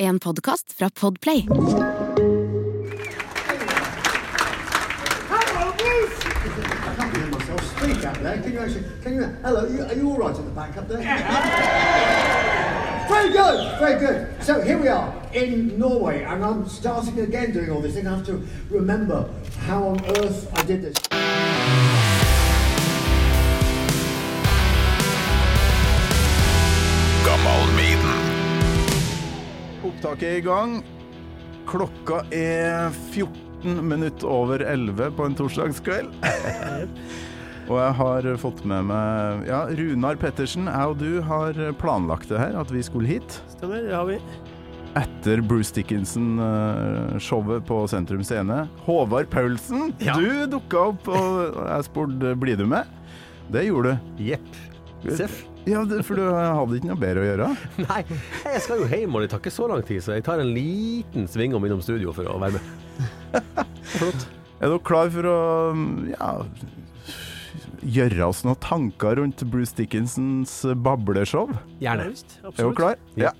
En podkast fra Podplay. Hello, are you all right at the back up there? very good, very good. So here we are in Norway, and I'm starting again doing all this. I have to remember how on earth I did this. Opptaket er i gang. Klokka er 14 minutter over 11 på en torsdagskveld. og jeg har fått med meg ja, Runar Pettersen, jeg og du har planlagt det her, at vi skulle hit. Stemmer, det har vi. Etter Bruce Dickinson-showet på Sentrum Scene. Håvard Paulsen, Ja. du dukka opp, og jeg spurte blir du med. Det gjorde du. Jepp. Seff. Ja, for du hadde ikke noe bedre å gjøre. Nei, jeg skal jo hjem, og det tar ikke så lang tid, så jeg tar en liten sving om innom studio for å være med. Flott. Er dere klar for å ja, gjøre oss noen tanker rundt Bruce Dickinsons bableshow? Gjerne. Er du klar? Ja.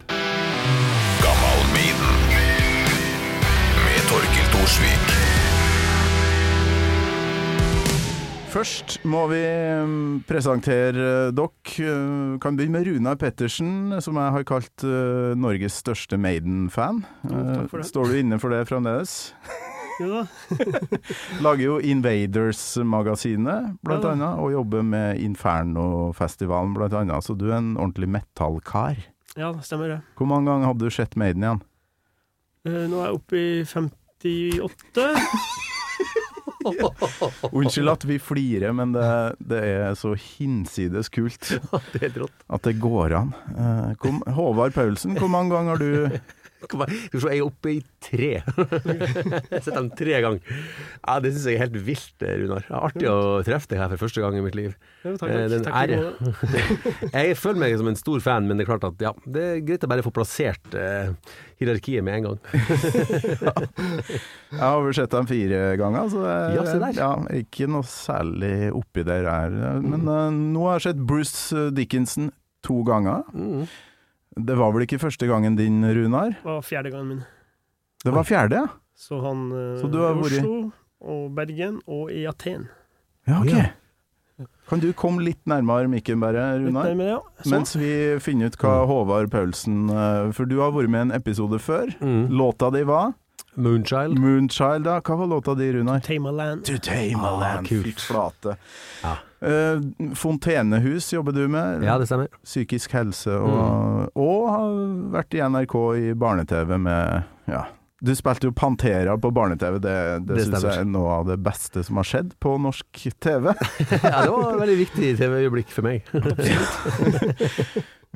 Gammal miden Med Torkil Thorsvik. Først må vi mm, presentere dere. Eh, Kan begynne med Runar Pettersen, som jeg har kalt eh, Norges største Maiden-fan. det. Eh, Står du inne for det fremdeles? Ja. Lager jo Invaders-magasinet, blant Ja annet, og jobber med Inferno-festivalen, blant annet. Så du er en ordentlig metallkar. Ja, stemmer det. Hvor mange ganger hadde du sett Maiden igjen? Eh, Nå er jeg oppe i 58. Unnskyld at vi flirer, men det, det er så hinsides kult Det at det går an. Eh, Kom, Håvard Paulsen, hvor mange ganger har du Skal vi se, jeg er oppe i tre. Jeg har sett dem tre ganger. Ja, det syns jeg er helt vilt, eh, Runar. Artig å treffe deg her for første gang i mitt liv. Takk, Eh, takk. Det er en ære. Jeg føler meg som en stor fan, men det er klart at ja, det er greit å bare få plassert eh, hierarkiet med en gang. Jeg har vel sett dem fire ganger, så jeg, Ja, se der. ja, ikke noe særlig oppi der her. Men uh, nå har jeg sett Bruce Dickinson to ganger. Mm. Det var vel ikke første gangen din, Runar? Det var fjerde gangen min. Det var fjerde, ja? Så han eh, Så du har vært i- Oslo og Bergen og i Aten. Ja, ok. Ja. Kan du komme litt nærmere mikken bare, Litt nærmere, ja. Mens vi finner ut hva Håvard Paulsen eh, For du har vært med i en episode før. Mm. Låta di var Moonchild. Moonchild, da. Hva var låta di, Runar? Tame a Land. To tame a Ah, land. kult. Fy flate. Ja. Uh, Fontenehus jobber du med. Ja, det stemmer. Psykisk helse og, og har vært i NRK i barne-TV med Ja. Du spilte jo Pantera på barne-TV. Det, det, Det syns jeg er noe av det beste som har skjedd på norsk TV. Ja, det var et veldig viktig TV-øyeblikk for meg.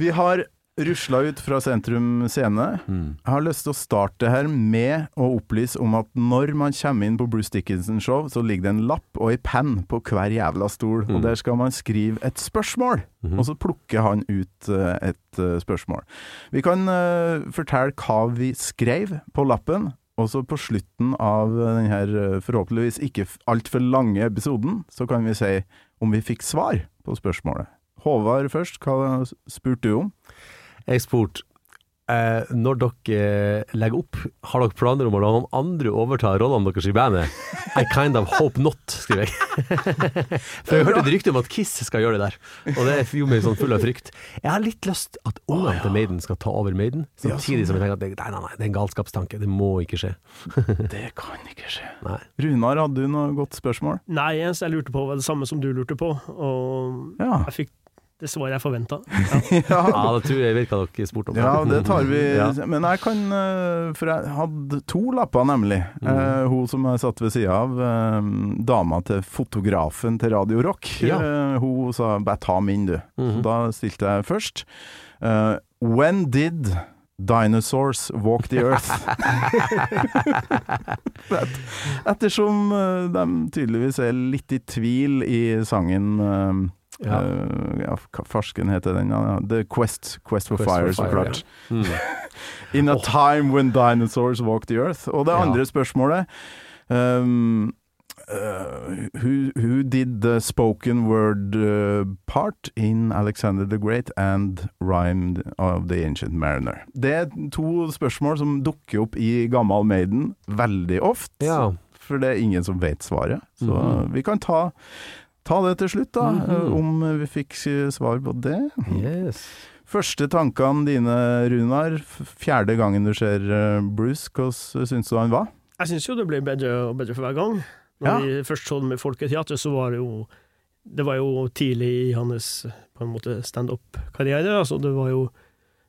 Vi har rusla ut fra Sentrum Scene. Mm. Jeg har lyst til å starte her med å opplyse om at når man kommer inn på Bruce Dickinson show, så ligger det en lapp og ei penn på hver jævla stol, og Mm. der skal man skrive et spørsmål. Mhm. Og så plukker han ut uh, et uh, spørsmål. Vi kan uh, fortelle hva vi skrev på lappen, og så på slutten av denne forhåpentligvis ikke altfor lange episoden, så kan vi si om vi fikk svar på spørsmålet. Håvard først, hva spurte du om? Jeg spurte eh, når dere eh, legger opp, har dere planer om å la noen andre overta rollene deres i bandet? I kind of hope not, skriver jeg. For jeg hørte et rykte om at Kiss skal gjøre det der, og det gjorde meg sånn full av frykt. Jeg har litt lyst at ungene til Maiden skal ta over Maiden, samtidig som jeg tenker at det, nei, nei, nei, det er en galskapstanke, det må ikke skje. Det kan ikke skje. Nei. Runar, hadde du noe godt spørsmål? Nei, jeg lurte på, det samme som du lurte på. Og Ja. jeg fikk det svaret jeg forventa. Ja, det tror jeg virka dere spurte om. Ja, det tar vi. Ja. Men jeg kan eh, For jeg hadde to lapper, nemlig. Mm. Eh, hun som jeg satt ved sida av, eh, dama til fotografen til Radio Rock, Ja. eh, hun sa 'bare ta min, du'. Mm Så da stilte jeg først. eh, when did Dinosaurs walk the earth. Et, ettersom eh, de tydeligvis er litt i tvil i sangen Ja. Uh, ja, farsken heter den? Ja, The Quest, Quest for Quest Fire, så klart. Mm. In a time when dinosaurs walk the earth. Og det Ja. andre spørsmålet um, uh, who, who did the spoken word uh, part in Alexander the Great and Rhymed of the Ancient Mariner? Det er to spørsmål som dukker opp i Gammal Maiden veldig ofte, Ja. for det er ingen som vet svaret. Så Mhm. vi kan ta, ta det til slutt, da, mm -hmm. om vi fikk uh, svar på det. Yes. Første tankene dine, Runar. Fjerde gangen du ser uh, Bruce, hvordan syns du han var? Jeg syns jo det ble bedre og bedre for hver gang. Når Ja. vi først så det med Folketeatret, så var det jo Det var jo tidlig i hans på en måte standup-karriere. Altså, det var jo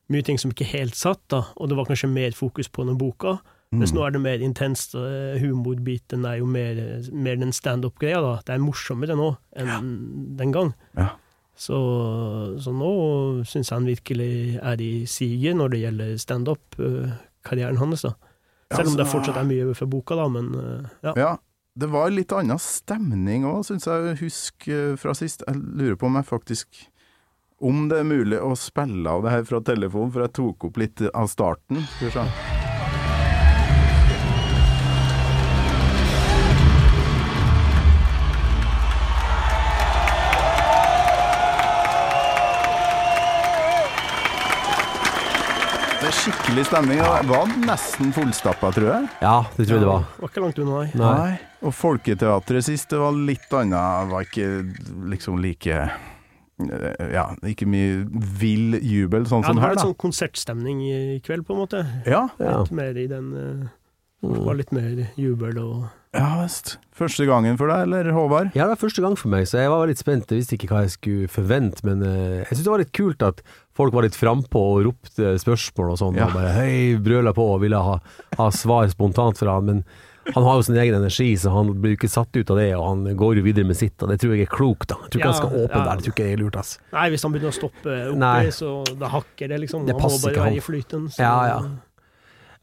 mye ting som ikke helt satt, da, og det var kanskje mer fokus på den boka. Mens Mm. nå er det mer intenst. og Humorbiten er jo mer, mer den standup-greia, da. Det er morsommere nå enn den gang. Ja. Så, så nå syns jeg han virkelig er i siget når det gjelder standup-karrieren hans, da. Selv om det fortsatt er mye for boka, da, men eh, ja. Ja, det var litt annen stemning òg, syns jeg husk eh, fra sist. Jeg lurer på om jeg faktisk Om det er mulig å spille av det her fra telefonen, for jeg tok opp litt av starten. Skal vi se. Det er skikkelig stemning. og Det var nesten fullstappa, tror jeg. Ja, det tror jeg det var. Det Var ikke langt unna, nei. Nei. Og Folketeatret sist, det var litt annet. Var ikke liksom like eh, Ja, ikke mye vill jubel, sånn Ja, som det var her, litt sånn konsertstemning i kveld, på en måte. Ja, Ja. Litt mer i den eh, Det var litt mer jubel og ja visst. Første gangen for deg, eller Håvard? Ja, det var første gang for meg, så jeg var litt spent. Jeg visste ikke hva jeg skulle forvente, men eh, jeg syntes det var litt kult at folk var litt frampå og ropte spørsmål og sånn, Ja. og bare hei, brøla på og ville ha, ha svar spontant fra han, men han har jo sin egen energi, så han blir jo ikke satt ut av det, og han går jo videre med sitt, og det tror jeg er klokt, da. Jeg tror ikke Ja, han skal åpne ja. der, det tror ikke jeg er lurt, ass. Nei, hvis han begynner å stoppe oppi, Nei. så da hakker det, liksom. Det han må bare ikke være i flyten. Så, Ja, ja.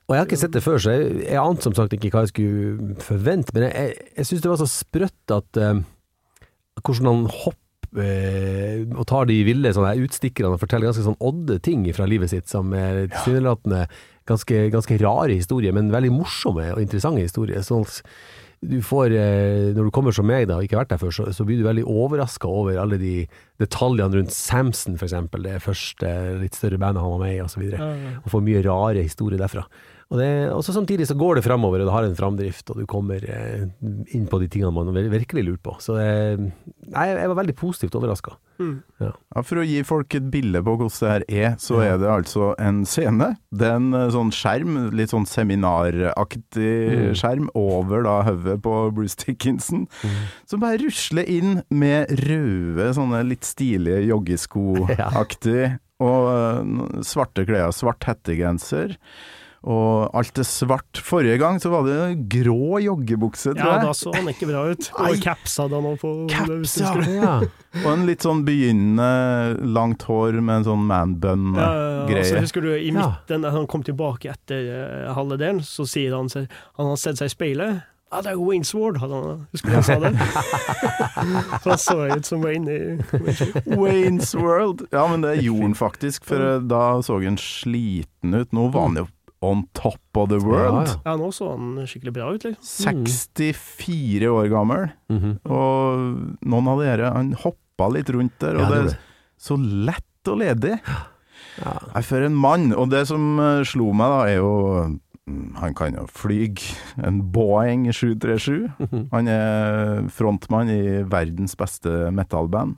Og jeg har ikke sett det før, så jeg, jeg ante som sagt ikke hva jeg skulle forvente, men jeg, jeg, jeg syns det var så sprøtt at uh, hvordan han hopper og tar de ville sånne utstikkerne og forteller ganske sånn odde ting fra livet sitt, som er tilsynelatende ganske, ganske rare historier, men veldig morsomme og interessante historier. Sånn du får, eh, når du kommer som meg da, og ikke har vært der før, så, så blir du veldig overraska over alle de detaljene rundt Samson, eksempel, det første litt større bandet han var med i, og så og får mye rare historier derfra. Og det, også samtidig så går det fremover, og det har en framdrift, og du kommer eh, inn på de tingene man virkelig lurer på. Så eh, nei, jeg var veldig positivt overraska. Mm. Ja, for å gi folk et bilde på hvordan det her er, så er det altså en scene. Det er en eh, sånn skjerm, litt sånn seminaraktig Mm. skjerm, over da hodet på Bruce Dickinson, som bare rusler inn med røde, sånne litt stilige joggeskoaktig, ja. og eh, svarte klær, svart hettegenser. Og alt er svart. Forrige gang så var det grå joggebukse, tror ja, da så han ikke bra ut. Og caps hadde han òg på. Caps, ja. Ja. Og en litt sånn begynnende langt hår med en sånn Ja, ja, ja. man-bun-greie. Altså, husker du i midten, da han kom tilbake etter uh, halve delen, så sier han seg Han har sett seg i speilet. Ja, det er Wainsword, hadde han. Husker du han sa det? så han så ut som Wayne i Waynes World. Ja, men det gjorde han faktisk, for eh, da så han sliten ut. Nå var han jo on top of the world. Ja, ja. Ja, nå så han skikkelig bra ut, liksom. 64 år gammel, Mhm. og noen av dere Han hoppa litt rundt der, og Ja, det det er så lett og ledig. Ja. For en mann. Og det som eh, slo meg, da, er jo mm, Han kan jo fly en Boeing 737. Han er frontmann i verdens beste metallband.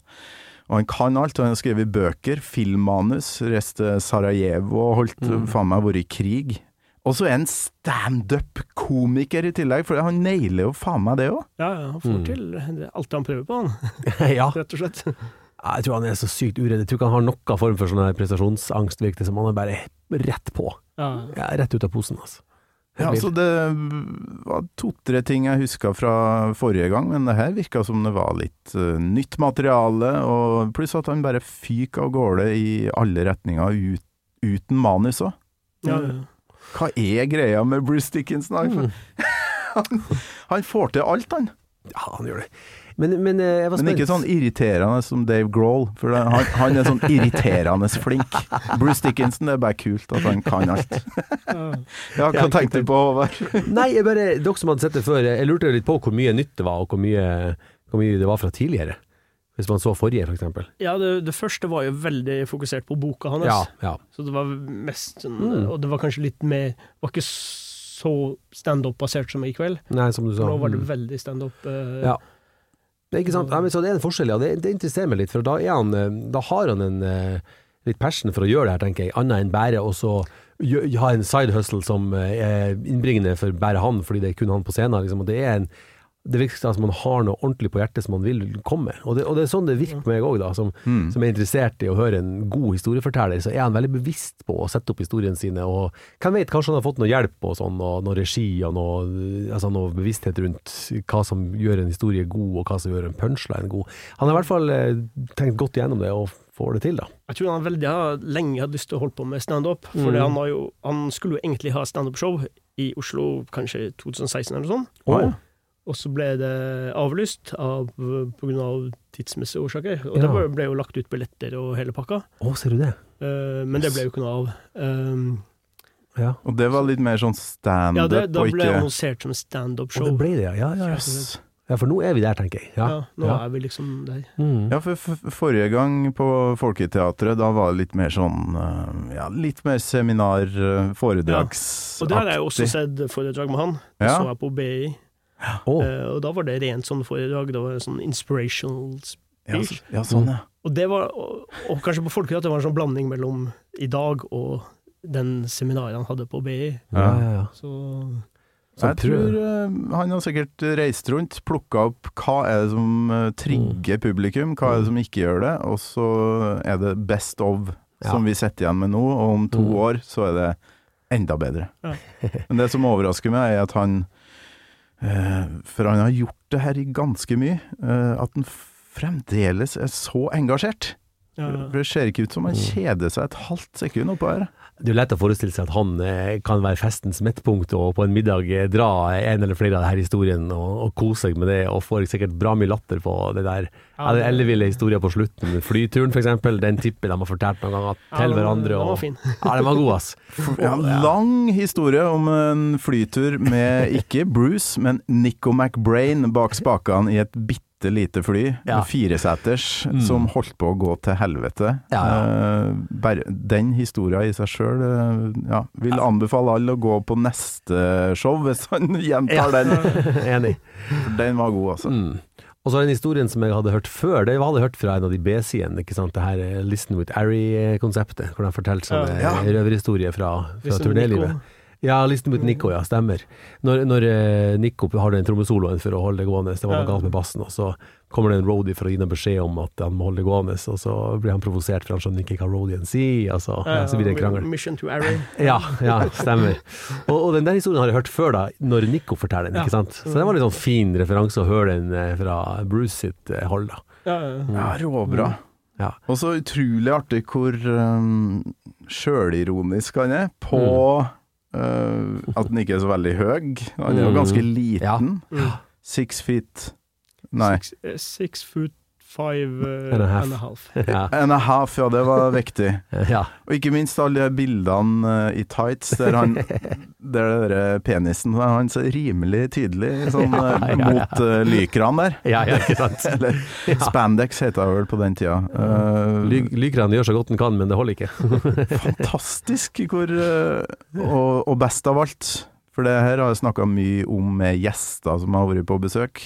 Og han kan alt. Og Han har skrevet bøker, filmmanus, reist til Sarajevo og holdt Mm. faen meg vært i krig. Og så er han standup-komiker i tillegg, for han nailer jo faen meg det òg. Ja, ja, han får Mm. til det- alt han prøver på, han. ja. Rett og slett. Jeg tror han er så sykt uredd. Jeg tror ikke han har noen form for sånn prestasjonsangst, virker det som. Han er bare rett på. Ja. Ja, rett ut av posen, altså. Ja, så det var to-tre ting jeg huska fra forrige gang, men det her virka som det var litt uh, nytt materiale, og pluss at han bare fyker av gårde i alle retninger ut, uten manus òg. Ja, ja. Hva er greia med Bruce Dickinson? Han, Mm. han, han får til alt, han. Ja, han gjør det. Men, men eh, jeg var Men ikke sånn irriterende som Dave Grohl, for han, han er sånn irriterende flink. Bruce Dickinson, det er bare kult at han kan alt. Ja, hva tenkte du på, Håvard? Nei, jeg bare, dere som hadde sett det før, jeg lurte litt på hvor mye nytt det var, og hvor mye, hvor mye det var fra tidligere. Hvis man så forrige, for eksempel. Ja, det, det første var jo veldig fokusert på boka hans. Ja, ja. Så det var mest sånn Mm. Og det var kanskje litt mer Var ikke så standup-basert som i kveld. Nei, som du sa. For nå var det Mm. veldig standup. Uh, Ja. Det er? Ja, men så det er en forskjell, ja. Det, det interesserer meg litt, for da, er han, eh, da har han en eh, litt passion for å gjøre det her, tenker jeg. Annet enn bare å ha en side hustle som eh, er innbringende for bare han, fordi det er kun han på scenen. Liksom. Og det er en det virker som man har noe ordentlig på hjertet som man vil komme. Og det, og det er sånn det virker på meg òg. Som, Mm. som er interessert i å høre en god historieforteller, så er han veldig bevisst på å sette opp historiene sine. Og hvem vet, kanskje han har fått noe hjelp og sånn, og noe regi og noe, altså noe bevissthet rundt hva som gjør en historie god, og hva som gjør en punchline god. Han har i hvert fall eh, tenkt godt igjennom det, og får det til, da. Jeg tror han veldig lenge hadde lyst til å holde på med standup. For Mm. han, han skulle jo egentlig ha standup-show i Oslo kanskje 2016 eller noe sånt. Oh. ja. Og så ble det avlyst av, på grunn av tidsmessige årsaker. Og Ja. det ble- jo lagt ut billetter og hele pakka. Å, ser du det? Uh, men det ble jo ikke noe av. Um, Ja. Og det var litt mer sånn ja, standup det, da og ble ikke annonsert som standup-show. det ble det, ja. Ja, ja, ja. Yes. ja, for nå er vi der, tenker jeg. Ja, Ja. nå ja. er vi liksom der. Mm. Ja, for forrige gang på Folketeatret, da var det litt mer sånn eh, Ja, litt mer seminar, eh, foredragsaktig. Og det har jeg også sett foredrag med han. Det Ja. så jeg på BI. Eh, og da var det rent sånn foredrag. Det var sånn inspirational speech. ja, sånn, ja. Og det var, og, og kanskje på folkelig at det var en sånn blanding mellom i dag og den seminaret han hadde på BI. ja, ja, ja. Så Så Jeg tror eh, han har sikkert reist rundt, plukka opp hva er det som eh, trigger publikum, hva er det som ikke gjør det, og så er det best of Ja. som vi sitter igjen med nå, og om to Mm. år så er det enda bedre. Ja. Men det som overrasker meg, er at han For han har gjort det her i ganske mye, eh, at han fremdeles er så engasjert. Ja, For det ser ikke ut som han kjeder seg et halvt sekund oppå her. Det er lett å forestille seg at han eh, kan være festens midtpunkt, og på en middag eh, dra en eller flere av denne historien og, og kose seg med det, og får sikkert bra mye latter på det der. Ja, den elleville historien på slutten, flyturen for eksempel, den tipper de har fortalt noen ganger til hverandre. den var Og, fin. ja, den var god, ass. Ja, lang historie om en flytur med ikke Bruce, men Nico McBrain bak spakene i et bitte lite fly, Ja. fireseters, Mm. som holdt på å gå til helvete. Ja, Eh, bare, den historien i seg sjøl eh, ja, vil anbefale alle å gå på neste show hvis han gjentar den. Enig. For den var god, altså. Mm. Og så den historien som jeg hadde hørt før, det hadde jeg hørt fra en av de B-sidene, ikke sant, det her eh, Listen with Arry-konseptet, hvor de fortalte sånne Ja. eh, røverhistorier fra, fra turnélivet. Ja, Listen mot Nico, ja, stemmer. Når, når eh, Nico har den trommesoloen for å holde det gående, det var noe Ja. galt med bassen, og så kommer det en roadie for å gi dem beskjed om at han må holde det gående, og så blir han provosert, for han skjønner ikke hva roadien sier, og så, ja, så blir det en krangel. Mission to Array. Ja, ja, stemmer. Og, og den der historien har jeg hørt før, da, når Nico forteller den, ikke sant? Så det var litt sånn fin referanse å høre den eh, fra Bruce sitt eh, hold, da. Ja, ja. Ja, råbra. Ja. Og så utrolig artig hvor um, sjølironisk han er på eh, at den ikke er så veldig høy. Han er jo Mm. ganske Ja. liten. Mm. Six feet Nei. Six, eh, six foot five uh, And a half. and a half. Ja. And a half, ja, det var viktig. ja. Og ikke minst alle de bildene eh, i tights der han Der den penisen Han så rimelig tydelig sånn Ja, eh, ja, ja. mot uh, lykraen der. ja, ja, ikke sant. Eller spandex heter det vel på den tida. Uh, Ly Lykran gjør så godt den kan, men det holder ikke. fantastisk hvor og, og best av alt, for det her har jeg snakka mye om med gjester som har vært på besøk,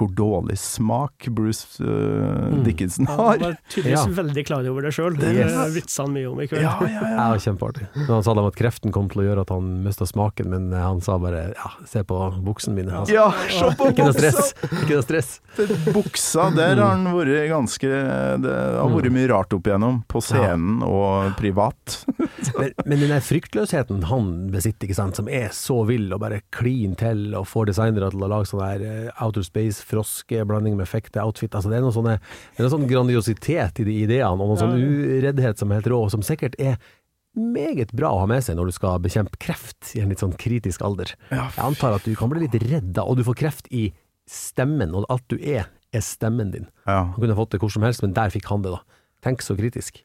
hvor dårlig smak Bruce uh, Mm. Dickinson Han var tydeligvis Ja. veldig klar over det sjøl. Det Yes. vitsa han mye om i kveld. Ja, ja, Det ja. kjempeartig. Han sa at kreften kom til å gjøre at han mista smaken, men eh, han sa bare ja, se på buksene mine. Altså. Ja, se på Ikke noe stress. Ikke noe stress. Buksa, der har han vært ganske Det har vært mye rart opp igjennom, på scenen og privat. Men, men den der fryktløsheten han besitter, ikke sant, som er så vill og bare klin til og får designere til å lage sånn der Outer outer space-froskeblanding med fekte outfit, altså det er noe sånne, det er sånn grandiositet i de ideene, og noe sånn ureddhet som er helt rå, og som sikkert er meget bra å ha med seg når du skal bekjempe kreft i en litt sånn kritisk alder. Jeg antar at du kan bli litt redd da, og du får kreft i stemmen, og alt du er, er stemmen din. Ja. Han kunne fått det hvor som helst, men der fikk han det, da. Tenk så kritisk.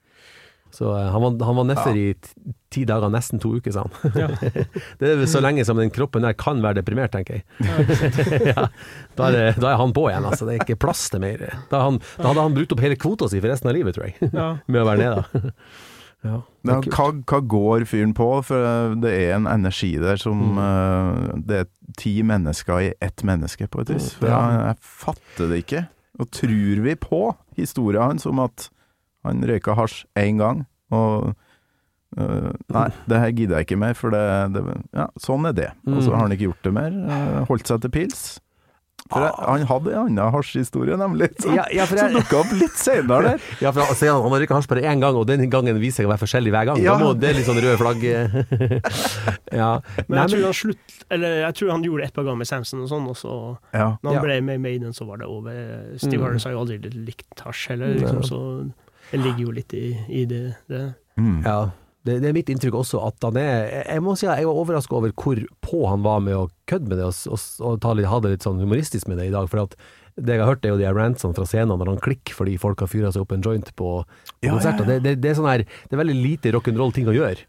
Så eh, han var, han var nedfor i ti, dager, nesten to uker, sa han. Ja. det er så lenge som den kroppen der kan være deprimert, tenker jeg. ja, da, er det, da er han på igjen, altså. Det er ikke plass til mer. Da, han, da hadde han brukt opp hele kvota si for resten av livet, tror jeg, med å være nede. ja. Ja, hva, hva går fyren på? For det er en energi der som eh, Det er ti mennesker i ett menneske, på et vis. For Ja. jeg, jeg fatter det ikke. Og tror vi på historien hans om at han røyka hasj én gang, og eh, Nei, det her gidder jeg ikke mer, for det, det Ja, sånn er det. Og så har han ikke gjort det mer. eh, holdt seg til pils. For jeg, han hadde en annen hasjhistorie, nemlig, som, Ja, ja, jeg- dukka opp litt senere der. Ja, for han han har røyka hasj bare én gang, og den gangen viser seg å være forskjellig hver gang. Ja. Da må det er litt sånn røde flagg. ja. Men jeg tror han slutt Eller jeg tror han gjorde det et par ganger med Samson og sånn, og så Ja. når han Ja. ble med i Maiden, så var det over. Steve Mm. Harris har jo aldri likt hasj heller, liksom, så det ligger jo litt i, i det. det. Mm. Ja, det, det er mitt inntrykk også at han er Jeg, må si at jeg var overraska over hvor på han var med å kødde med det og, og, og ta litt, ha det litt sånn humoristisk med det i dag. For at det jeg har hørt, er jo de rantsene fra scenen når han klikker fordi folk har fyra seg opp en joint på, på Ja, ja, konserter. ja. Det, det, det er sånn her Det er veldig lite rock'n'roll-ting å gjøre.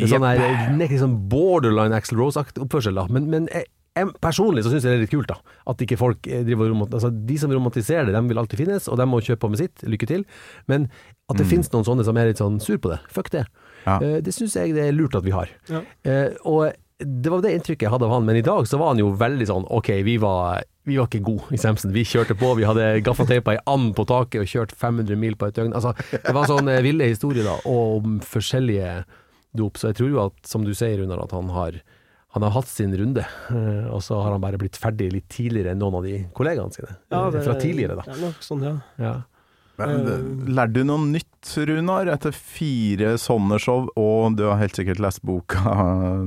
Det er sånn her det er ikke sånn borderline Axel Rose-akt oppførsel, da. Men, men jeg, jeg, personlig så syns jeg det er litt kult, da. At ikke folk eh, driver altså, De som romantiserer det, de vil alltid finnes, og de må kjøpe på med sitt. Lykke til. Men at det finnes noen sånne som er litt sånn sur på det. Fuck det. Ja. Uh, Det syns jeg det er lurt at vi har. Ja. Uh, og det var det inntrykket jeg hadde av han, men i dag så var han jo veldig sånn Ok, vi var, vi var ikke gode i Samson. Vi kjørte på, vi hadde gaffateipa ei and på taket og kjørt 500 mil på et døgn. Altså, det var sånn ville historier da, og om forskjellige dop. Så jeg tror jo at, som du sier, Runar, at han har han har hatt sin runde, eh, og så har han bare blitt ferdig litt tidligere enn noen av de kollegaene sine. eh, fra tidligere, da. Det er nok sånn, ja. Ja. Men, Lærte du noe nytt, Runar, etter fire sånne show, og du har helt sikkert lest boka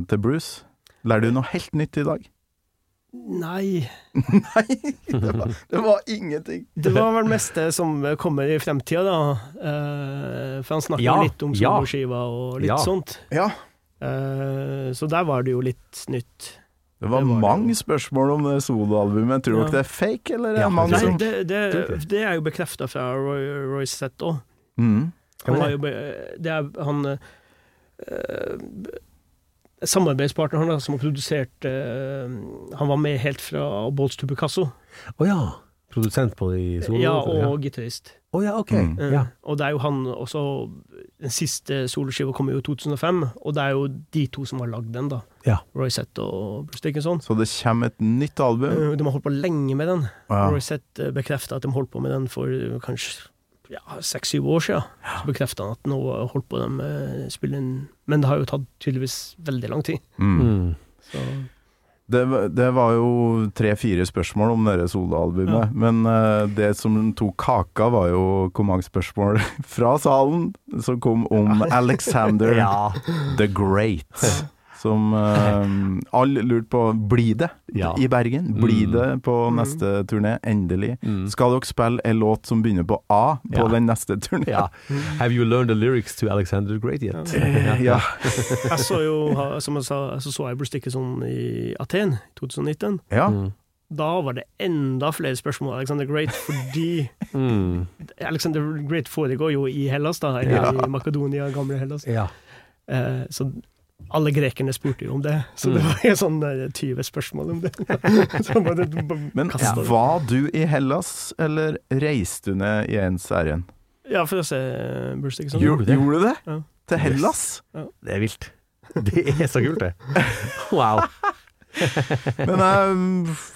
til Bruce? Lærer du noe helt nytt i dag? Nei, Nei, det var, det var ingenting. det var vel det meste som kommer i fremtida, da. Eh, for han snakker Ja, litt om ja. soloskiva og litt Ja. sånt. Ja, Eh, så der var det jo litt nytt. det var Det var det. mange spørsmål om det soloalbumet. Tror Ja. dere det er fake, eller er Ja, det mange Nei, som det, det, det er jo bekrefta fra Roy, Roy Sett òg. mm. Han har jo Det er han eh, Samarbeidspartneren da, som har produsert eh, Han var med helt fra Bolts to Picasso. Å ja. Produsent på de solo... Ja, og gitarist. Å ja, ok. Mm. Uh, Ja. Og det er jo han også Den siste soloskiva kom jo i 2005, og det er jo de to som har lagd den, da. Ja. Roy Sett og Bruce Dickinson. Så det kommer et nytt album? Uh, De har holdt på lenge med den. Ja. Roy Sett bekrefta at de holdt på med den for uh, kanskje ja, seks-syv år siden. Så bekrefta han at nå har holdt på de eh, spille Men det har jo tatt tydeligvis veldig lang tid. Mm. Mm. Så Det, det var jo tre-fire spørsmål om det soloalbumet, Ja. men uh, det som tok kaka, var jo hvor mange spørsmål fra salen som kom om Alexander Ja. the Great. Som uh, alle lurte på Blir det Ja. i Bergen? Blir Mm. det på neste turné? Endelig. Mm. Skal dere spille en låt som begynner på A på Ja. den neste turneen? ja. Have you learned the lyrics to Alexander the Great yet? Ja. jeg så jo, som jeg sa, så så jeg Bruce Dickinson i Aten i 2019. ja. Mm. Da var det enda flere spørsmål om Alexander Great, fordi Mm. Alexander Great foregår jo i Hellas, da, eller Ja. i Makedonia, gamle Hellas. Ja. Eh, så alle grekerne spurte jo om det, så det Mm. var jo sånn eh, 20 spørsmål om det. Men var du i Hellas, eller reiste du ned i ens ærend? Ja, for å se eh, Bruce Dickinson. Gjorde du det? Gjorde du det? Ja. Til Hellas? Det er vilt. Det er så kult, det. Wow. Men jeg,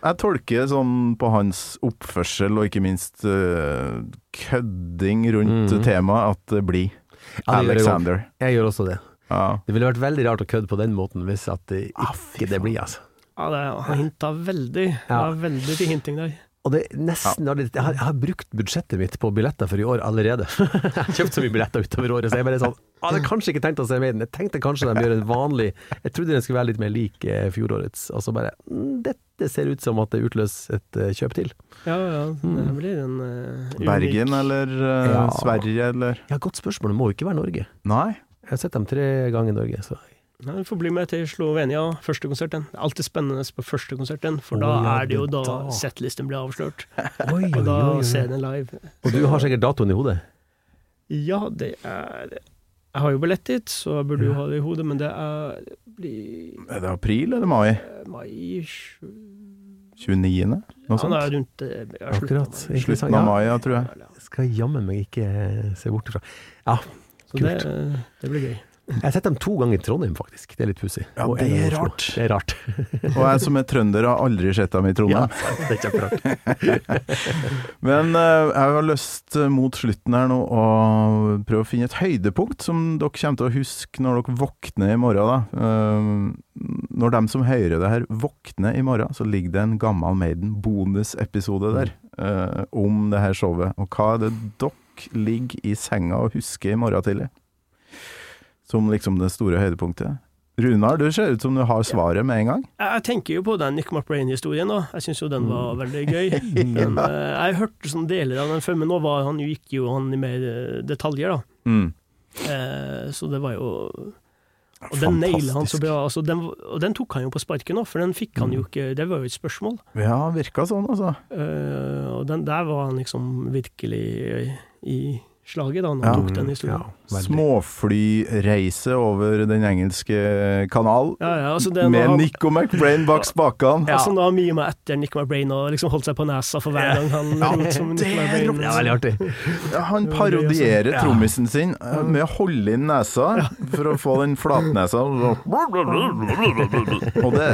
jeg tolker sånn på hans oppførsel, og ikke minst uh, kødding rundt mm. temaet, at det blir Ja. Alexander. Jeg gjør også det. Ja. Det ville vært veldig rart å kødde på den måten hvis at det Ah, ikke det blir, altså. Ja, det, har hinta veldig. Det var veldig til hinting der. Og det nesten ja. jeg, har, jeg har brukt budsjettet mitt på billetter for i år allerede. jeg har kjøpt så mye billetter utover året, så jeg bare sånn Jeg hadde kanskje ikke tenkt å se Maiden. Jeg tenkte kanskje de gjør en vanlig Jeg trodde den skulle være litt mer lik eh, fjorårets, og så bare mm, Dette ser ut som at det utløser et eh, kjøp til. Ja, ja, det Mm. blir en eh, Bergen eller eh, Ja. Sverige eller Ja, godt spørsmål. Det må jo ikke være Norge. Nei. Jeg har sett dem tre ganger i Norge, så Nei, Du får bli med til Slovenia, første konserten. Det er alltid spennende på første konserten, for oh, da ja, er det jo da da. settlisten blir avslørt. Oi, Og da ser den live. Og du har sikkert datoen i hodet? Ja, det er Jeg har jo billett dit, så jeg burde jo ha det i hodet, men det er det blir Er det april eller mai? mai sju- 29.? Noe sånt? sånt? er rundt eh, ja, slutten Akkurat. mai. Slutten av mai, ja, tror jeg. Skal jammen meg ikke se bort ifra. Ja, Så det, det blir gøy. jeg har sett dem to ganger i Trondheim, faktisk. Det er litt pussig. Ja, det er rart. Det er rart. Og jeg som er trønder har aldri sett dem i Trondheim. Ja, det er kjemperart. Men eh, jeg har lyst eh, mot slutten her nå å prøve å finne et høydepunkt som dere kommer til å huske når dere våkner i morgen. Da. Eh, når de som hører det her våkner i morgen, så ligger det en gammel Maiden bonusepisode der eh, om det her showet. Og hva er det dere ligger i senga og huske i morgen tidlig? Som liksom det store høydepunktet. Runar, du ser ut som du har svaret med en gang. Jeg, tenker jo på den Nick McBrain-historien, da. Jeg syns jo den var veldig gøy. Men, ja. jeg hørte sånn deler av den før, men nå var han, gikk jo han i mer eh, detaljer, da. Mm. Eh, så det var jo Og den naila han så bra. Altså, den, og den tok han jo på sparket nå, for den fikk han jo ikke Det var jo et spørsmål. Ja, virka sånn, altså. Eh, og den der var han liksom virkelig i slaget, da, når Ja. han tok den historien. Ja. Småflyreise over den engelske kanal Ja, ja, altså den med var- Nico McBrain bak spakene. Altså, han har mye med etter Nico McBrain og liksom holdt seg på nesa for hver gang han Ja, lot som Nick det er rått. Er veldig artig. Ja, han parodierer se. trommisen sin eh, med å holde inn nesa for å få den flatnesa. Og det,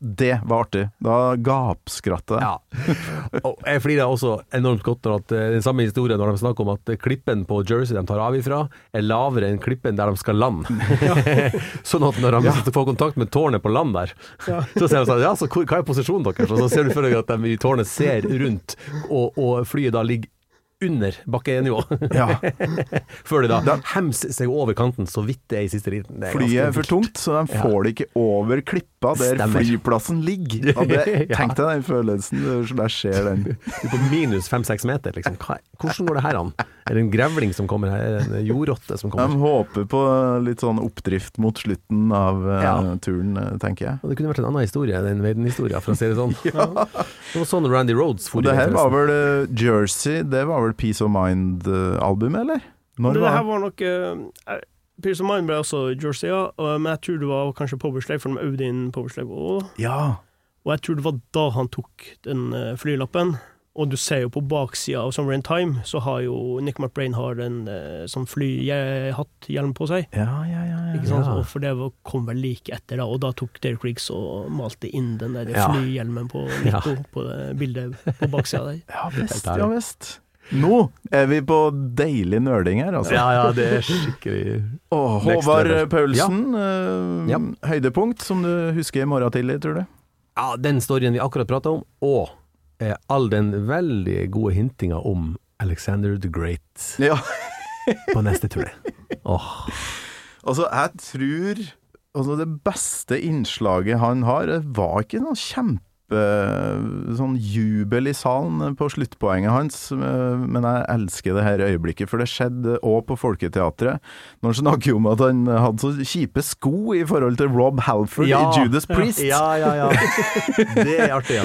det var artig. Da gapskratta jeg. Ja. Og jeg flirer også enormt godt når at eh, den samme historien når de snakker om at klippen på Jersey de tar av ifra, er lavere enn klippen der de skal lande. sånn at når de får kontakt med tårnet på land der, så ser de sånn Ja, så hva er posisjonen deres? Og så ser du for deg at de i tårnet ser rundt, og, og flyet da ligger under bakkenivå. Ja. Før det da hemser seg over kanten så vidt det er i siste liten. Er Flyet er for tungt, så de får det ikke over klippa der Stemmer. flyplassen ligger. Det, Ja. tenk deg den følelsen der skjer den. Du er på minus fem-seks meter, liksom. Hvordan går det her an? Er det en grevling som kommer her? Er en jordrotte som kommer? De håper på litt sånn oppdrift mot slutten av eh, Ja. turen, eh, tenker jeg. Og det kunne vært en annen historie, den Maiden-historia, for å si det sånn. Det var sånn Randy Rhodes Og for det her var vel eh, Jersey, det var vel Peace of Mind-albumet, eller? Når det var her var nok uh, Peace of Mind ble også Jersey, ja, men jeg tror det var kanskje Powerslave, for de øvde inn Powerslave òg. Ja. Og jeg tror det var da han tok den eh, flylappen. Og du ser jo på baksida av Summer in Time, så har jo Nick McBrain har en uh, sånn flyhatt-hjelm på seg. Ja, ja, ja. Ja. Ja. For det var- kom vel like etter, da. Og da tok Derek Riggs og malte inn den der flyhjelmen på Nico på det bildet på baksida der. Ja visst, ja visst. Nå er vi på deilig nerding her, altså. Ja, ja, det er skikkelig Åh, Håvard. Paulsen, ja. Ja. høydepunkt som du husker i morgen tidlig, tror du? Ja, den storyen vi akkurat prata om, og eh, all den veldig gode hintinga om Alexander the Great Ja. på neste turné. Oh. Altså, jeg tror altså, det beste innslaget han har, var ikke noe kjempe sånn jubel i salen på sluttpoenget hans, eh, men jeg elsker det her øyeblikket, for det skjedde òg på Folketeatret. Når han snakker om at han hadde så kjipe sko i forhold til Rob Halford Ja. i Judas Priest. Ja, ja, ja. Det er artig, ja.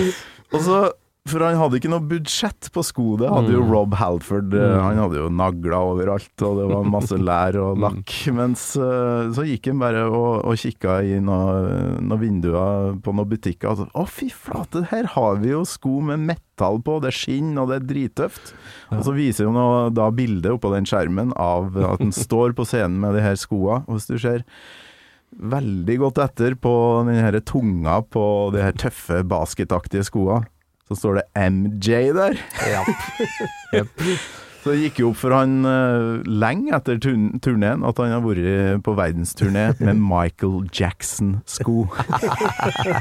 Og så, for han hadde ikke noe budsjett på sko, det hadde jo Mm. Rob Halford. eh, Mm. Han hadde jo nagler overalt, og det var masse lær og Mm. lakk. Mens eh, så gikk han bare og, og kikka i noen noe vinduer på noen butikker. Og så, å, fy flate, her har vi jo sko med metall på, det er skinn, og det er drittøft. Og så viser han da bildet oppå den skjermen av at han står på scenen med de her skoa. Og hvis du ser veldig godt etter på den her tunga på de her tøffe basketaktige skoa, så står det MJ der. Så det gikk jo opp for han uh, lenge etter turn turneen at han har vært på verdensturné med Michael Jackson-sko.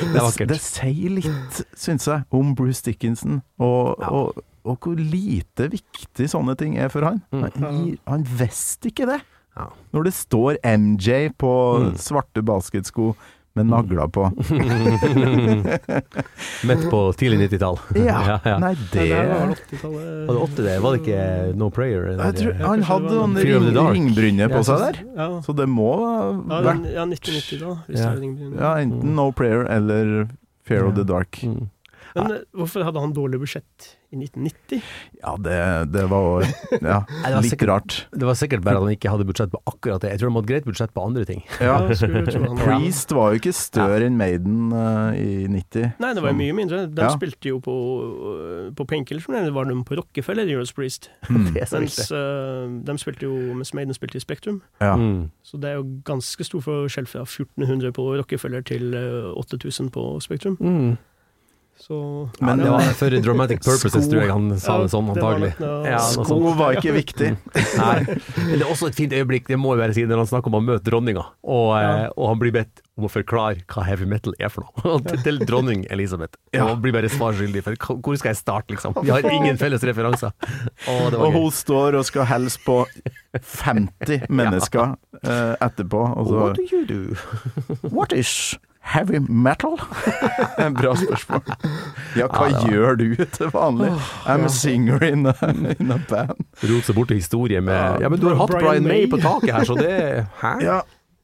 Det vakkert. Det sier litt, syns jeg, om Bruce Dickinson, og, Ja. og, og hvor lite viktig sånne ting er for han. Mm. Han, han visste ikke det. Ja. Når det står MJ på Mm. svarte basketsko med nagler på. Midt på tidlig 90-tall. Ja, nei, det Det var vel 80-tallet. Var det åtte det? Var det ikke No Prayer? tror, Han hadde noen ring, Dark. ringbrynje på seg der, så det må ha ja, vært ja 1990 da. Hvis Ja. det er ja, enten No Prayer eller Fear of the Dark. Mm. Men eh, hvorfor hadde han dårlig budsjett i 1990? Ja, det, det var ja, det var litt sikkert- rart. Det var sikkert bare at han ikke hadde budsjett på akkurat det. Jeg tror han hadde greit budsjett på andre ting. Ja. Ja, Priest var jo ikke større enn Maiden uh, i 90. Nei, det var jo mye mindre. De Ja. spilte jo på, øh, på Painkillers, som det var de på Rockefeller, Euros Priest. Mm. Mens øh, de spilte jo, mens Maiden spilte i Spektrum. Ja. Mm. Så det er jo ganske stor forskjell fra 1400 på Rockefeller til øh, 8000 på Spektrum. Mm. Så Men det var for dramatic purposes, Sko- tror jeg han sa det sånn, Ja, det var antagelig. Ja, Sko var ikke viktig. Nei. Men det er også et fint øyeblikk, det må jeg bare si, når han snakker om å møte dronninga, og, ja. og han blir bedt om å forklare hva heavy metal er for noe. Til, til dronning Elisabeth. Ja. Og han blir bare svar skyldig, for hvor skal jeg starte, liksom? Vi har ingen felles referanser. Og, det var Og hun står og skal hilse på 50 mennesker eh, etterpå, og så What do you do? What is heavy metal? Bra spørsmål. Ja, hva Ja, det gjør du til vanlig? I'm a singer in a, in a band. Rot seg bort til historie med Ja, men du har hatt Brian Brian May May. på taket her, så det Hæ? Ja,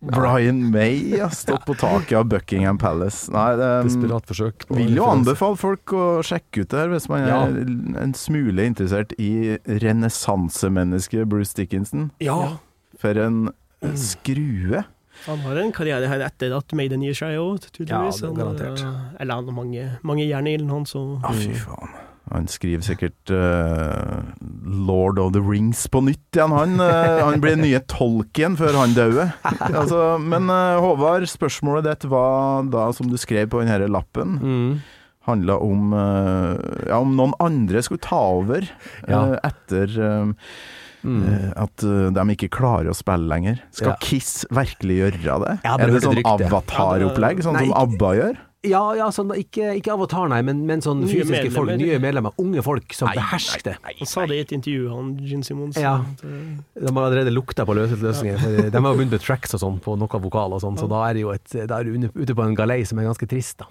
Brian May har stått på taket av Buckingham Palace. Nei, det Desperat forsøk. vil jo anbefale folk å sjekke ut det her hvis man Ja. er en smule interessert i renessansemennesket Bruce Dickinson. Ja. For en skrue. Han har en karriere her etter at Maiden gir seg òg, tydeligvis. Ja, er Han, garantert. øh, eller han har mange, mange jern i ilden, han, så Ja, fy faen. Han skriver sikkert uh, Lord of the Rings på nytt igjen, han. Uh, han blir nye Tolkien før han dauer. Altså, men uh, Håvard, spørsmålet ditt var da, som du skrev på denne lappen, Mm. handla om eh, ja, om noen andre skulle ta over eh, Ja. etter eh, Mm. eh, at eh, de ikke klarer å spille lenger. Skal Ja. Kiss virkelig gjøre det? Er det sånn avataropplegg, sånn Nei, som ABBA gjør? Ja, ja sånn, ikke, ikke avatar, nei, men, men sånn Nye fysiske folk. Nye medlemmer. Unge folk som Nei, behersker det. Han sa det i et intervju, han Gin Simons. Ja. øh, De har allerede lukta på løsninger. Ja. De har jo begynt med tracks og sånn på noe vokal og sånn, så da er det jo et, da er du ute på en galei som er ganske trist, da.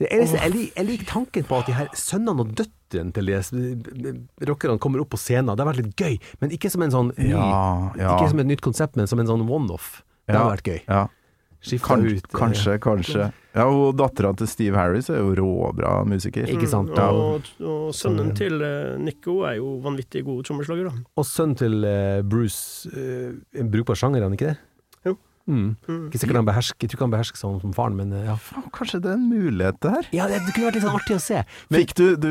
Det eneste, jeg, lik- jeg liker tanken på at de her sønnene og døtrene til de rockerne kommer opp på scenen. Det har vært litt gøy, men ikke som en sånn ny Ja, ja. Ikke som et nytt konsept, men som en sånn one-off. Det Ja. har vært gøy. Ja. Kan, ut eh, kanskje, kanskje. Ja, og dattera til Steve Harris er jo råbra musiker. Ikke sant? Mm, Ja. Og, og sønnen til uh, Nico er jo vanvittig god trommeslager, da. Og sønnen til uh, Bruce uh, En brukbar sjanger, er han ikke det? Mm. Mm. Ikke sikkert han behersker Jeg tror ikke han behersker sånn som faren, men eh, ja. Faen, Kanskje det er en mulighet det her? Ja, det, det kunne vært litt sånn artig å se. Men, Fikk du, du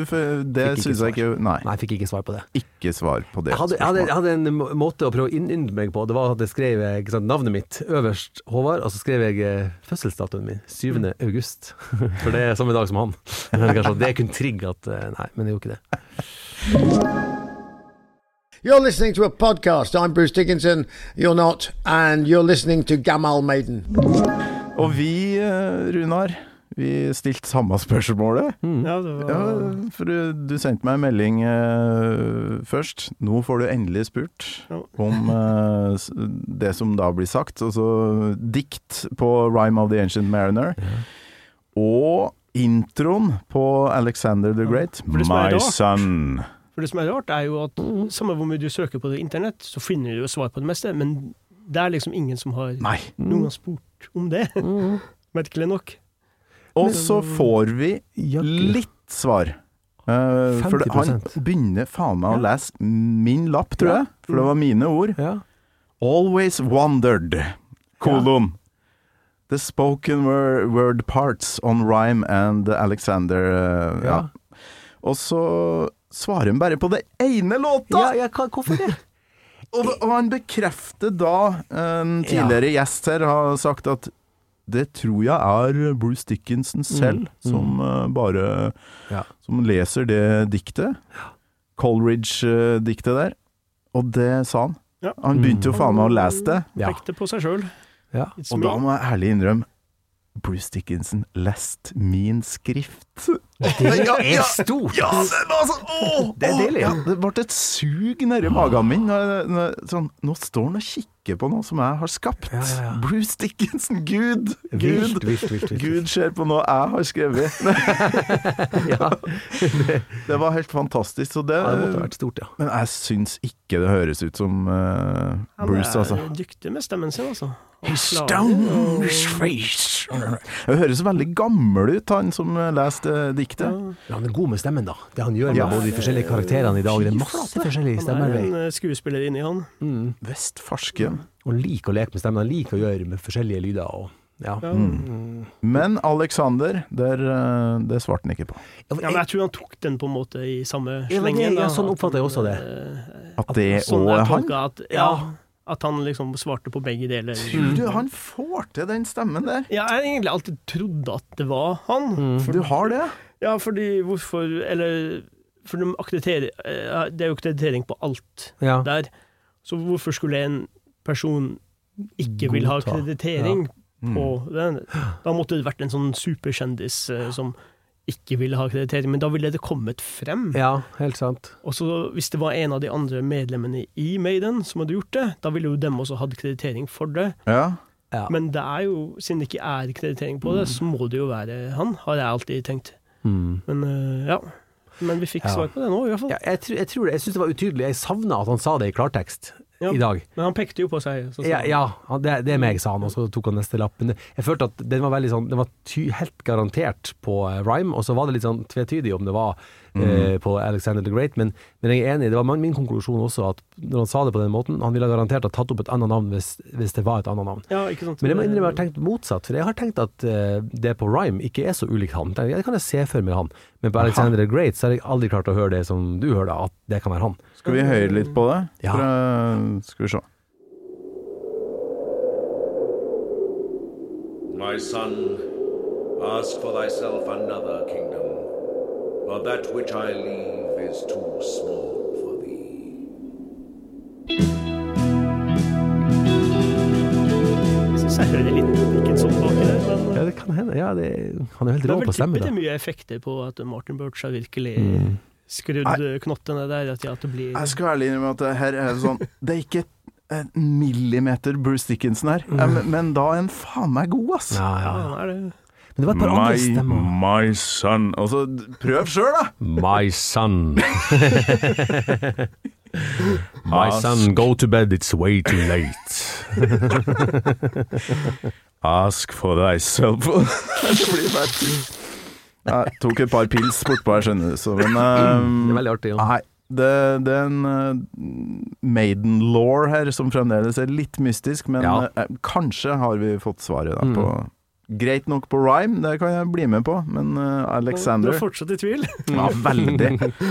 Det syns jeg ikke Nei, nei, jeg fikk ikke svar på det. ikke svar på det Jeg hadde, jeg hadde, jeg hadde en måte å prøve å innynde meg på. Det var at jeg skrev eh, sant, navnet mitt øverst, Håvard, og så skrev jeg eh, fødselsdatoen min, 7. august. For det er samme dag som han. Kanskje at det kunne trigge at Nei, men det gjorde ikke det. You're listening to a podcast. I'm Bruce Dickinson. You're not. And you're listening to Gamal Maiden. Og vi, eh, Runar, vi stilte samme spørsmålet. Ja, det var Ja, for du, du sendte meg en melding uh, først. Nå får du endelig spurt Ja. om uh, det som da blir sagt. Altså dikt på 'Rhyme of the Ancient Mariner'. Og introen på Alexander the Great, 'My Son'. For det som er rart, er jo at samme hvor mye du søker på det internett, så finner du jo svar på det meste, men det er liksom ingen som har Nei. noen har spurt om det. Merkelig nok. Og så får vi litt svar. Uh, for det, han begynner faen meg å lese min lapp, tror jeg. For det var mine ord. Ja. Always wondered, kolon. The spoken word, parts on rhyme and Alexander ja. Ja. Og så svarer hun bare på det ene låta! Ja, ja, hvorfor det? Og, og han bekrefter da En tidligere gjest her har sagt at det tror jeg er Bruce Dickinson selv som uh, bare Ja. Som leser det diktet. Coleridge-diktet der. Og det sa han. Ja. Han begynte jo faen meg å lese det. Ja. Det på seg sjøl. Ja. Og da må jeg ærlig innrømme Bruce Dickinson lest min skrift. Det er stort! Ja, det var sånn åh, Det er deilig. Ja, det ble et sug nedi magen min. Når, når, sånn, nå står han og kikker på noe som jeg har skapt. Ja, ja, ja. Bruce Dickinson, Gud! Gud! vilt, vilt, vilt. Gud ser på noe jeg har skrevet. Ja, Det var helt fantastisk. Så det, det måtte vært stort, ja. men jeg syns ikke det høres ut som eh, Han Bruce, er altså. dyktig med stemmen sin, altså. Stone face Det høres veldig gammel ut, han som eh, leste diktet. Ja. Ja, Han er god med stemmen, da. Det han gjør med Ja. både de forskjellige karakterene i dag. Det er masse forskjellige stemmer. Han er en eh, skuespiller inni han. Mm. Vestfarske. Og han liker å leke med stemmen. Han liker å gjøre med forskjellige lyder. Og, ja. Ja. Mm. Men Alexander, der, eh, det svarte han ikke på. Ja, men jeg tror han tok den på en måte i samme slengen. ja, sånn oppfatter jeg også det. Eh, At det Sånn òg jeg er han? at, ja, at han liksom svarte på begge deler. Tror du han får til den stemmen der? Ja, jeg har egentlig alltid trodd at det var han. For, Du har det? Ja, fordi hvorfor Eller for de eh, Det er jo akkreditering på alt Ja. der. Så hvorfor skulle en person ikke vil ha Godta. akkreditering Mm. på den? Da måtte det vært en sånn superkjendis uh, som ikke ville ha akkreditering, men da ville det kommet frem. ja, helt sant. Og så hvis det var en av de andre medlemmene i Maiden som hadde gjort det, da ville jo dem også hatt kreditering for det. Ja. Ja. Men det er jo, siden det ikke er kreditering på det, så må det jo være han, har jeg alltid tenkt. Mm. Men øh, ja. Men vi fikk Ja. svar på det nå, i hvert fall. Ja, jeg, tror, jeg det. Jeg syns det var utydelig. Jeg savna at han sa det i klartekst Ja. i dag. Men han pekte jo på seg. Så, Ja, ja det, det er meg, sa han, og så tok han neste lapp. Men jeg følte at den var sånn Den var ty, helt garantert på eh, rhyme, og så var det litt sånn tvetydig om det var eh, på Alexander the Great. Men, men jeg er enig, det var min konklusjon også, at når han sa det på den måten Han ville garantert ha tatt opp et annet navn hvis, hvis det var et annet navn. Ja, ikke sant? Men jeg må innrømme jeg har tenkt motsatt, for jeg har tenkt at eh, det på rhyme ikke er så ulikt han. Det kan jeg se for meg han. Men på Alexander the Great så har jeg aldri klart å høre det som du hører, at det kan være han. Skal vi høre litt på det? Ja. Eh, skal vi se. My son, ask for thyself another kingdom, for that which I leave is too small for thee. Jeg synes jeg hører litt Dickinson baki der, men Ja, det kan hende. Ja, det, han er helt det rå er vel på stemme, tippet det er mye effekter på at Martin Birch har virkelig Mm. Skrudd knottene der, at, ja, at det blir Jeg skal ærlig innrømme at det her er sånn Det er ikke en millimeter Bruce Dickinson her, Mm. Men, men da er han faen meg god, ass. Ja, ja, Ja, er det. Men det var et par andre stemmer. my son Altså, prøv sjøl, da! My son. My son, go to bed, it's way too late. Ask for thyself Det blir bare. Jeg tok et par pils bortpå her, skjønner du, så men Det er eh, veldig artig. Ja. Nei, det, det er en uh, maiden law her som fremdeles er litt mystisk, men Ja. uh, kanskje har vi fått svaret da Mm. på Greit nok på rhyme, det kan jeg bli med på, men Alexander... Du er fortsatt i tvil? Ja, veldig.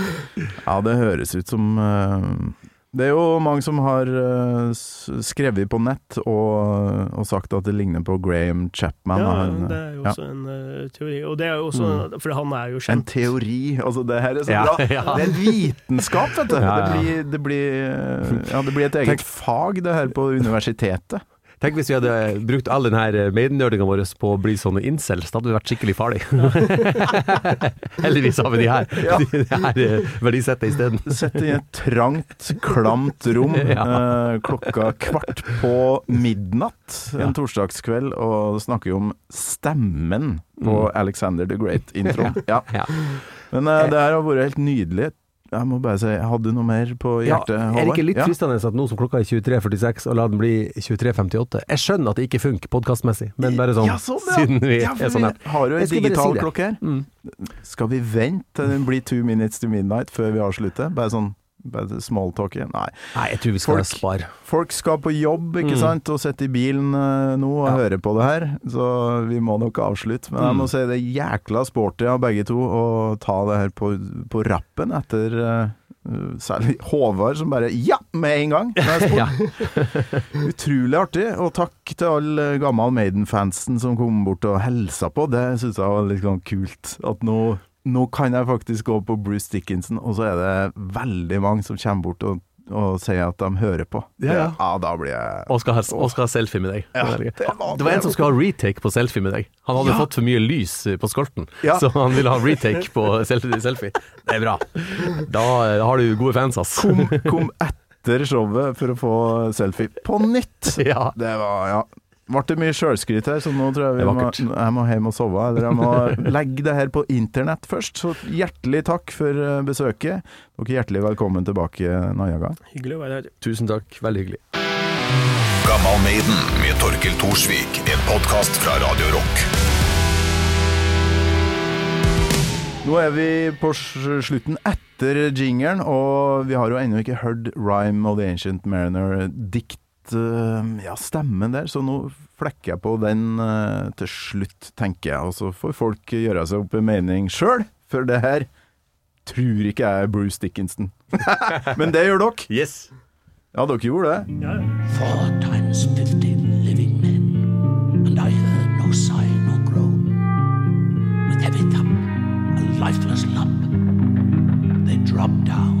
Ja, det høres ut som eh, Det er jo mange som har eh, skrevet på nett og, og sagt at det ligner på Graham Chapman. Ja, Han, det er jo ja. også en uh, teori. Og det er jo også, For han er jo kjent. En teori. Altså, det her er så Ja, bra. Det er vitenskap, vet du. Ja, ja. Det, blir, det, blir, eh, ja, det blir et eget fag, det her, på universitetet. Tenk hvis vi hadde brukt all denne her maiden-nerdinga vår på å bli sånne incels. Da hadde vi vært skikkelig farlig. Heldigvis har vi de her. Ja. De her eh, verdisettet isteden. Sett i et trangt, klamt rom Ja. eh, klokka kvart på midnatt en Ja. torsdagskveld og snakker om stemmen på Alexander the Great-introen. Ja. Men eh, det her har vært helt nydelig. Jeg må bare si, hadde du noe mer på hjertet, Ja, er det ikke litt Ja. fristende at nå som klokka er 23.46, og la den bli 23.58? Jeg skjønner at det ikke funker podkastmessig, men bare sånn, Ja, sånn, ja. siden vi er sånn her. har jo en Jeg digital si klokke her. Mm. Skal vi vente til den blir two minutes to midnight før vi avslutter? Bare sånn bare smalltalk? Nei. Nei, jeg tror vi skal Folk- spare. Folk skal på jobb, ikke Mm. sant, og sitte i bilen eh, nå og Ja. høre på det her, så vi må nok avslutte. Men jeg må Mm. si det er jækla sporty av begge to å ta det her på, på rappen etter eh, Særlig Håvard som bare Ja! Med en gang! Ja. Utrolig artig, og takk til alle gammel Maiden-fansen som kom bort og helsa på. Det syns jeg var litt sånn kult. At nå, nå kan jeg faktisk gå på Bruce Dickinson, og så er det veldig mange som kommer bort og og sier at de hører på. Ja, ja. ja da blir jeg Og skal ha, og skal ha selfie med deg. Ja, det, det var- var en som skulle ha retake på selfie med deg. Han hadde Ja. fått for mye lys på skolten, Ja. så han ville ha retake på selfie. selfie. Det er bra. Da eh, har du gode fans, ass. kom, kom etter showet for å få selfie på nytt. Ja. Det var, ja ble det mye sjølskryt her, så nå tror jeg vi må, jeg må hjem og sove. Eller jeg må legge det her på internett først. Så hjertelig takk for eh, besøket. Dere er hjertelig velkommen tilbake en annen gang. Hyggelig å være her. Tusen takk, veldig hyggelig. Gammal Maiden med Torkil Thorsvik. En podkast fra Radio Rock. Nå er vi på slutten etter jingeren, og vi har jo ennå ikke hørt Rhyme of the Ancient Mariner-dikt. eh, Ja, stemmen der, så nå flekker jeg på den eh, til slutt, tenker jeg. Og så får folk gjøre seg opp en mening sjøl, for det her tror ikke jeg er Bruce Dickinson. Men det gjør dere. Yes. Ja, dere gjorde det. Ja. Four times fifty living men, and I heard no sigh nor groan. With heavy thump, a lifeless lump, they dropped down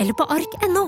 eller på ark.no.